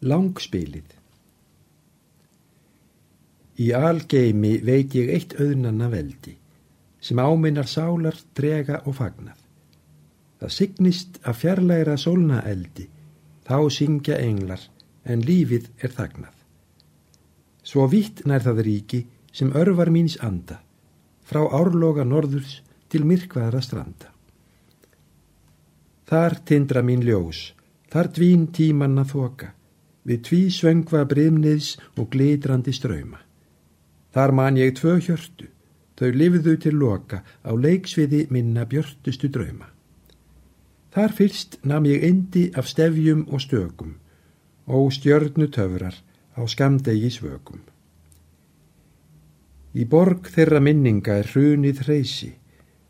Langspilið Í algeimi veit ég eitt auðnanna veldi sem áminnar sálar, drega og fagnað. Það signist að fjarlæra sólna eldi, þá syngja englar, en lífið er þagnað. Svo vitt nær það ríki sem örvar míns anda, frá árloga norðurs til myrkvaðra stranda. Þar tindra mín ljós, þar dvín tímanna þoka, við tví svöngva brifniðs og glitrandi ströyma. Þar man ég tvö hjörtu, þau lifðu til loka á leiksviði minna björtustu drauma. Þar fyrst nam ég indi af stefjum og stökum og stjörnu töfrar á skamdegi svökum. Í borg þeirra minninga er hrunið hreysi,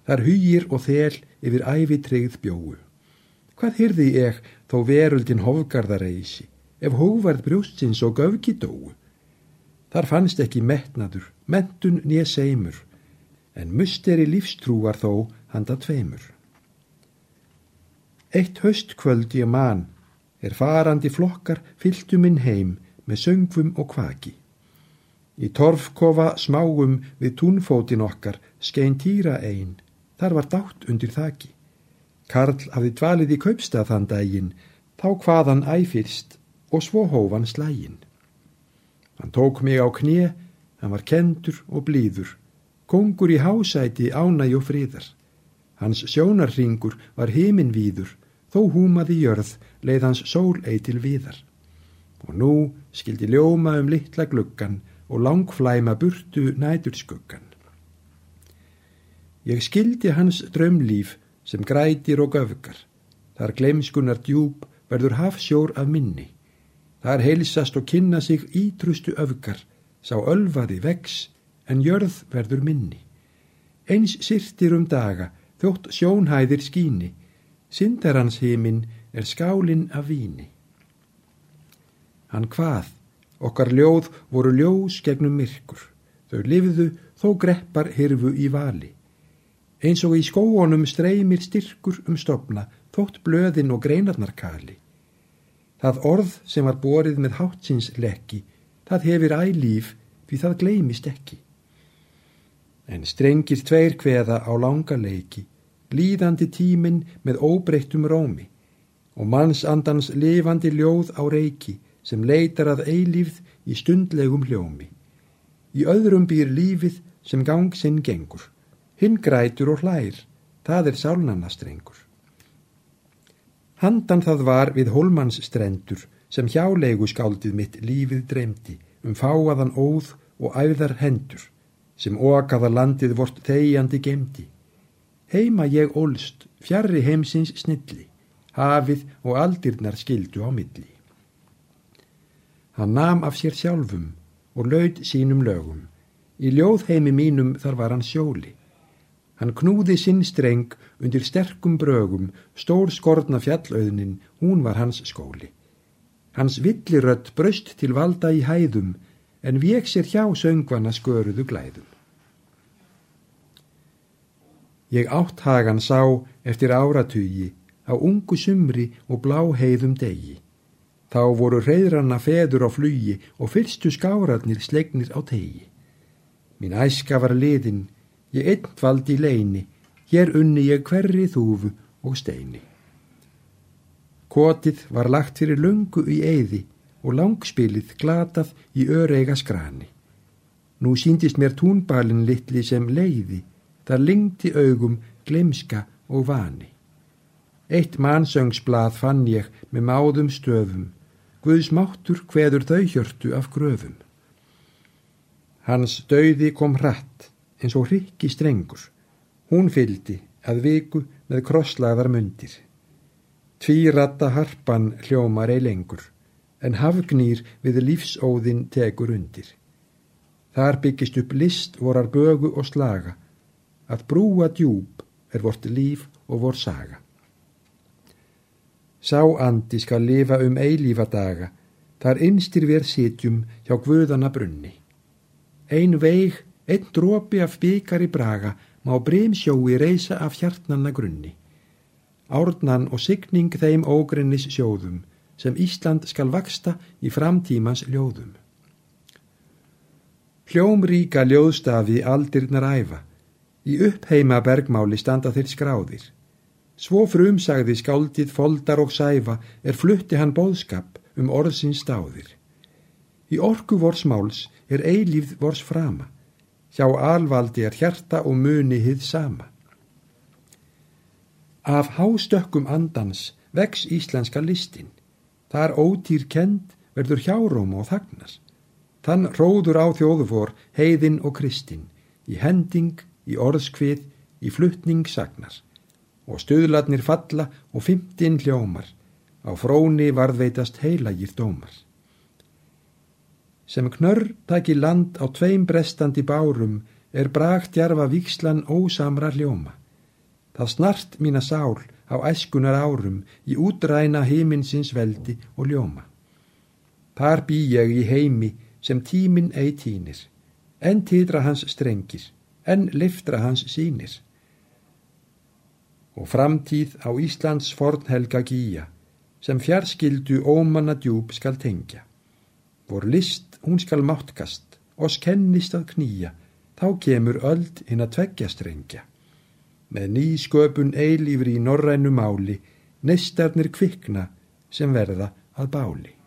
þar hýjir og þel yfir æfi treyð bjóu. Hvað hyrði ég þó veruldin hofgarðareysi, ef hóvarð brjóstins og göfki dóu? Þar fannst ekki metnadur, mentun nýja seimur, en musteri lífstrúar þó handa tveimur. Eitt höstkvöld ég man, er farandi flokkar fylltu minn heim með söngvum og kvaki. Í torfkofa smáum við túnfótin okkar skein týra einn, þar var dátt undir þaki. Karl hafði dvalið í kaupstað þann daginn, þá hvaðan æfyrst og svo hófan slægin. Hann tók mig á knie, hann var kendur og blíður, kongur í hásæti ánæg og fríðar. Hans sjónarringur var heiminvíður, þó húmaði jörð leið hans sól ei til víðar. Og nú skildi ljóma um litla gluggan og langflæma burtu næturskuggan. Ég skildi hans drömlíf sem grætir og göfgar. Þar glemskunar djúb verður hafsjór af minni. Þar heilsast og kynna sig ítrustu öfgar, sá ölvaði vex, en jörð verður minni. Eins sirtir um daga, þjótt sjónhæðir skíni, sindarans heiminn er skálinn af víni. Hann hvað, okkar ljóð voru ljós gegnum myrkur, þau lifðu þó greppar hirfu í vali. Eins og í skóunum streymir styrkur um stopna, þótt blöðin og greinarnar kali. Það orð sem var borið með hátsins lekki, það hefur ælíf því það gleymist ekki. En strengir tveir kveða á langa leiki, líðandi tímin með óbreyttum rómi og mannsandans lifandi ljóð á reiki sem leitar að eilífð í stundlegum hljómi. Í öðrum býr lífið sem gang sinn gengur. Hinn grætur og hlær, það er sálnannastrengur. Handan það var við holmanns strendur sem hjálegu skáldið mitt lífið dreymdi um fáaðan óð og æðar hendur sem okaða landið vort þegjandi gemdi. Heima ég ólst, fjarrri heimsins snilli, hafið og aldirnar skildu á milli. Hann nam af sér sjálfum og laud sínum lögum. Í ljóðheimi mínum þar var hann sjóli. Hann knúði sinn streng undir sterkum brögum, stór skortna fjallauðnin, hún var hans skóli. Hans villirött bröst til valda í hæðum, en vek sér hjá söngvana sköruðu glæðum. Ég átthagan sá eftir áratugi á ungu sumri og blá heiðum degi. Þá voru reyðranna feður á flugi og fyrstu skárarnir slegnir á tegi. Mín æska var liðin, Ég einn valdi leini, hér unni ég hverri þúfu og steini. Kotið var lagt fyrir lungu í eyði og langspilið glatað í öreiga skrani. Nú síndist mér túnbalin litli sem leiði, þar lingti augum glemska og vani. Eitt mannsöngsblað fann ég með máðum stöfum, Guðs máttur hveður þau hjörtu af gröfum. Hans döiði kom hratt, eins og hryggi strengur. Hún fyldi að viku með krosslaðar mundir. Tvíratta harpan hljómar ei lengur, en hafgnýr við lífsóðin tekur undir. Þar byggist upp list vorar bögu og slaga, að brúa djúb er vort líf og vor saga. Sá andi skal lifa um eilífa daga, þar einstir við sitjum hjá guðana brunni. Ein veig Einn drópi af byggar í braga má brimsjói reysa af hjartnanna grunni. Árnan og signing þeim ógrennis sjóðum, sem Ísland skal vaksta í framtímans ljóðum. Hljómríka ljóðstafi aldirnar æfa, í uppheima bergmáli standa þeir skráðir. Svo frumsagði skáldið foldar og sæfa er flutti hann bóðskap um orðsins stáðir. Í orku vors máls er eilífð vors frama, hjá alvaldi er hjarta og muni hið sama. Af hástökkum andans vex íslenska listin, þar ótýr kend verður hjáróm og þagnar. Þann róður á þjóðufór heiðin og kristin, í hending, í orðskvið, í fluttning sagnar, og stöðladnir falla og fymtinn hljómar, á fróni varðveitast heilagir dómar sem knörr taki land á tveim brestandi bárum er bragt jarfa vikslan ósamra hljóma. Það snart mína sál á æskunar árum í útræna heiminsins veldi og ljóma. Þar bý ég í heimi sem tímin ei tínir, en týdra hans strengir, en liftra hans sínir. Og framtíð á Íslands fornhelga gíja, sem fjarskildu ómanna djúb skal tengja. Vor list hún skal máttkast, oss kennist að knýja, þá kemur öld inn að tveggja strengja. Með ný sköpun eilífri í norrænu máli, neistarnir kvikna sem verða að báli.